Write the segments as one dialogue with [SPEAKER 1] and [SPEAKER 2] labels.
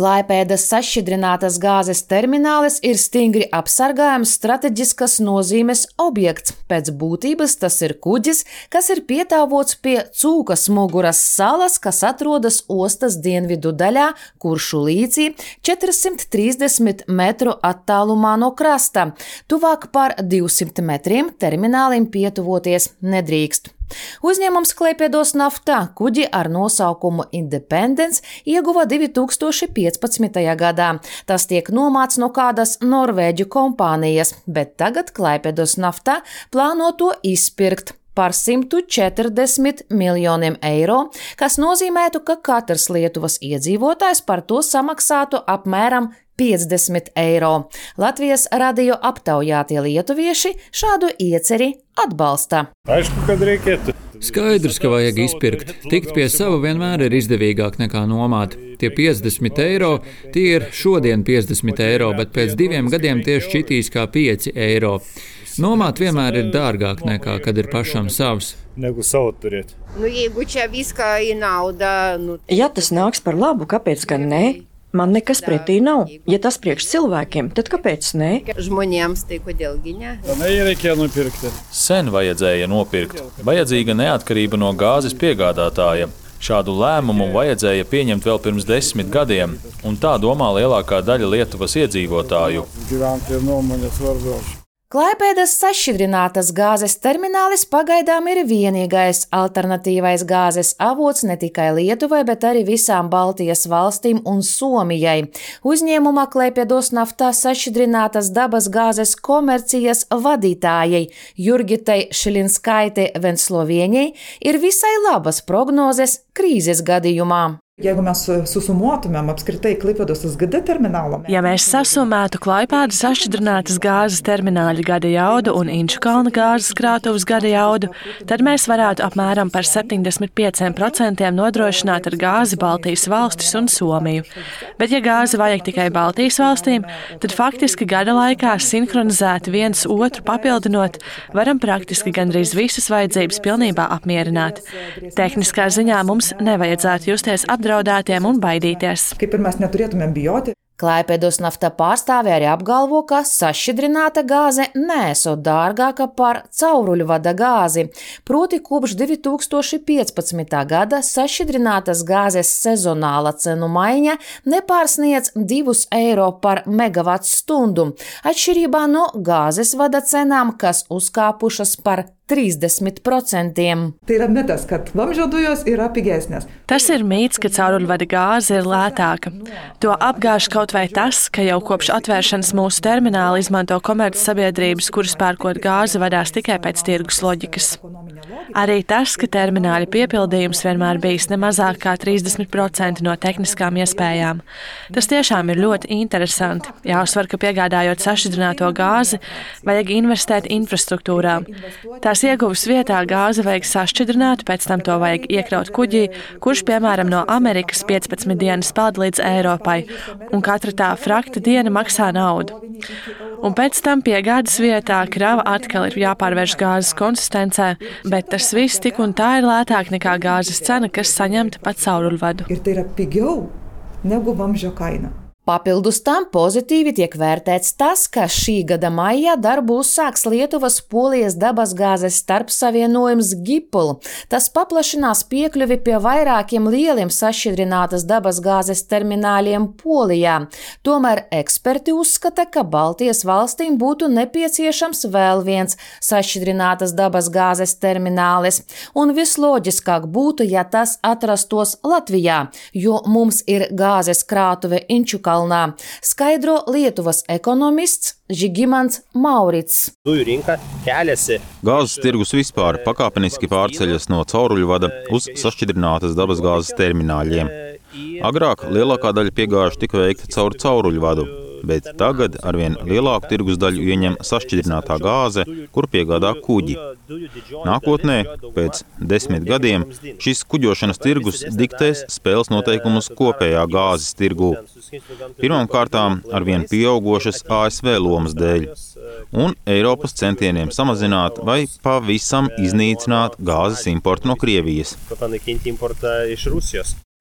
[SPEAKER 1] Klaipēdas sašķidrinātas gāzes terminālis ir stingri apsargājams strateģiskas nozīmes objekts. Pēc būtības tas ir kuģis, kas ir pietāvots pie Cūkas muguras salas, kas atrodas ostas dienvidu daļā, kuršu līcī 430 metru attālumā no krasta. Tuvāk par 200 metriem terminālim pietuvoties nedrīkst. Uzņēmums Klēpiedos naftā kuģi ar nosaukumu Independence ieguva 2015. gadā. Tas tiek nomāts no kādas norvēģu kompānijas, bet tagad Klēpiedos naftā plāno to izpirkt par 140 miljoniem eiro, kas nozīmētu, ka katrs Lietuvas iedzīvotājs par to samaksātu apmēram 50 eiro. Latvijas radio aptaujātie lietuvieši šādu ieceri atbalsta.
[SPEAKER 2] Aišku, kad reikētu.
[SPEAKER 3] Skaidrs, ka vajag izpirkt. Tikt pie sava vienmēr ir izdevīgāk nekā nomāt. Tie 50 eiro, tie ir šodien 50 eiro, bet pēc diviem gadiem tie šķitīs kā 5 eiro. Nomāt vienmēr ir dārgāk nekā kad ir pašam savs.
[SPEAKER 2] Negu savu turēt.
[SPEAKER 4] Nu, nu,
[SPEAKER 5] Ja tas nāks par labu, kāpēc gan nē? Man nekas pretī nav. Ja tas priekš cilvēkiem, tad kāpēc nē?
[SPEAKER 6] Sen vajadzēja nopirkt. Vajadzīga neatkarība no gāzes piegādātāja. Šādu lēmumu vajadzēja pieņemt vēl pirms desmit gadiem, un tā domā lielākā daļa Lietuvas iedzīvotāju.
[SPEAKER 1] Klaipēdas sašķidrinātas gāzes terminālis pagaidām ir vienīgais alternatīvais gāzes avots ne tikai Lietuvai, bet arī visām Baltijas valstīm un Somijai. Uzņēmumā Klaipēdos naftā sašķidrinātas dabas gāzes komercijas vadītājai Jurgitai Šilinskaitei Venslovieņai ir visai labas prognozes krīzes gadījumā.
[SPEAKER 7] Jeigu mes susumuotumėm apskritai Klaipėdos SGD terminalą,
[SPEAKER 8] Ja mēs sasumētu Klaipēdas sašķidrinātas gāzes termināļa gada jaudu un Inču kalna gāzes krātuves gada jaudu, tad mēs varētu apmēram par 75% nodrošināt ar gāzi Baltijas valstis un Somiju. Bet, ja gāzi vajag tikai Baltijas valstīm, tad faktiski gada laikā sinhronizēti viens otru papildinot, varam praktiski gandrīz visas vajadzības pilnībā apmierināt. Tehniskā ziņā mums nevajadzētu justies apdraudētiem un baidīties.
[SPEAKER 7] kaip ir mes neturėtumėm bijoti,
[SPEAKER 1] Klaipēdos nafta pārstāvja arī apgalvo, ka sašķidrināta gāze nesot dārgāka par cauruļvada gāzi. Proti, kopš 2015. gada sašķidrinātas gāzes sezonāla cenu maiņa nepārsniedz 2 eiro par megawatu stundu, atšķirībā no gāzes vada cenām, kas uzkāpušas par 30%.
[SPEAKER 7] tai yra mitas, kad vamzdžio dujos yra pigesnės.
[SPEAKER 8] Tas ir mīts, ka cauruļvada gāze ir lētāka. To apgāž kaut vai tas, ka jau kopš atvēršanas mūsu termināli izmanto komercsabiedrības, kuras pērkot gāzi vadās tikai pēc tirgus loģikas. Arī tas, ka termināļa piepildījums vienmēr bijis ne mazāk kā 30% no tehniskām iespējām. Tas tiešām ir ļoti interesanti. Jāuzsver, ka piegādājot sašķidrināto gāzi, vajag investēt infrastruktūrā. Tās ieguves vietā gāzi vajag sašķidrināt, pēc tam to vajag iekraut kuģī, kurš, piemēram, no Amerikas 15 dienas peld līdz Eiropai, un katra tā frakta diena maksā naudu. Un pēc tam piegādes vietā krava atkal ir jāpārvērš gāzes konsistencē, bet tas viss tik un tā ir lētāk nekā gāzes cena, kas saņemta pa cauruļvadu.
[SPEAKER 7] Ir tai yra pigiau negu vamzdžio kaina.
[SPEAKER 1] Papildus tam pozitīvi tiek vērtēts tas, ka šī gada maijā darbu uzsāks Lietuvas polijas dabasgāzes starpsavienojums GIPL. Tas paplašinās piekļuvi pie vairākiem lieliem sašķidrinātas dabasgāzes termināļiem Polijā. Tomēr eksperti uzskata, ka Baltijas valstīm būtu nepieciešams vēl viens sašķidrinātas dabasgāzes terminālis, un visloģiskāk būtu, ja tas atrastos Latvijā, jo mums ir gāzes krātuve Inčukalnā, skaidro Lietuvas ekonomists Žigimants Maurits.
[SPEAKER 9] Dujų rinka keliasi.
[SPEAKER 10] Gāzes tirgus vispār pakāpeniski pārceļas no cauruļvada uz sašķidrinātas dabasgāzes termināļiem. Agrāk lielākā daļa piegāžu tika veikta caur cauruļvadu, bet tagad arvien lielāku tirgus daļu ieņem sašķidrinātā gāze, kur piegādā kuģi. Nākotnē, pēc desmit gadiem, šis kuģošanas tirgus diktēs spēles noteikumus kopējā gāzes tirgū. Pirmkārt, arvien pieaugošas ASV lomas dēļ un Eiropas centieniem samazināt vai pavisam iznīcināt gāzes importu no Krievijas.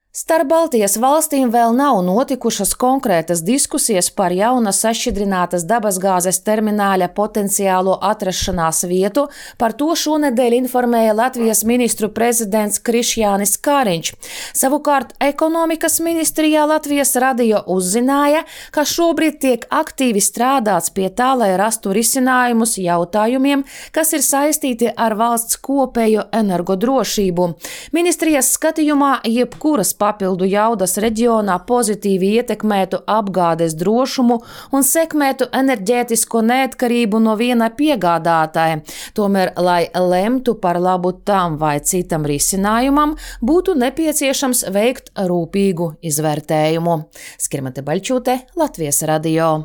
[SPEAKER 1] Starp Baltijas valstīm vēl nav notikušas konkrētas diskusijas par jauna sašķidrinātas dabasgāzes termināļa potenciālo atrašanās vietu. Par to šonedēļ informēja Latvijas ministru prezidents Krišjānis Kāriņš. Savukārt ekonomikas ministrijā Latvijas radio uzzināja, ka šobrīd tiek aktīvi strādāts pie tā, lai rastu risinājumus jautājumiem, kas ir saistīti ar valsts kopējo energodrošību. Ministrijas skatījumā jebkuras papildu jaudas reģionā pozitīvi ietekmētu apgādes drošumu un sekmētu enerģētisko neatkarību no viena piegādātāja. Tomēr, lai lemtu par labu tam vai citam risinājumam, būtu nepieciešams veikt rūpīgu izvērtējumu. Skirmate Baļķūte, Latvijas radio.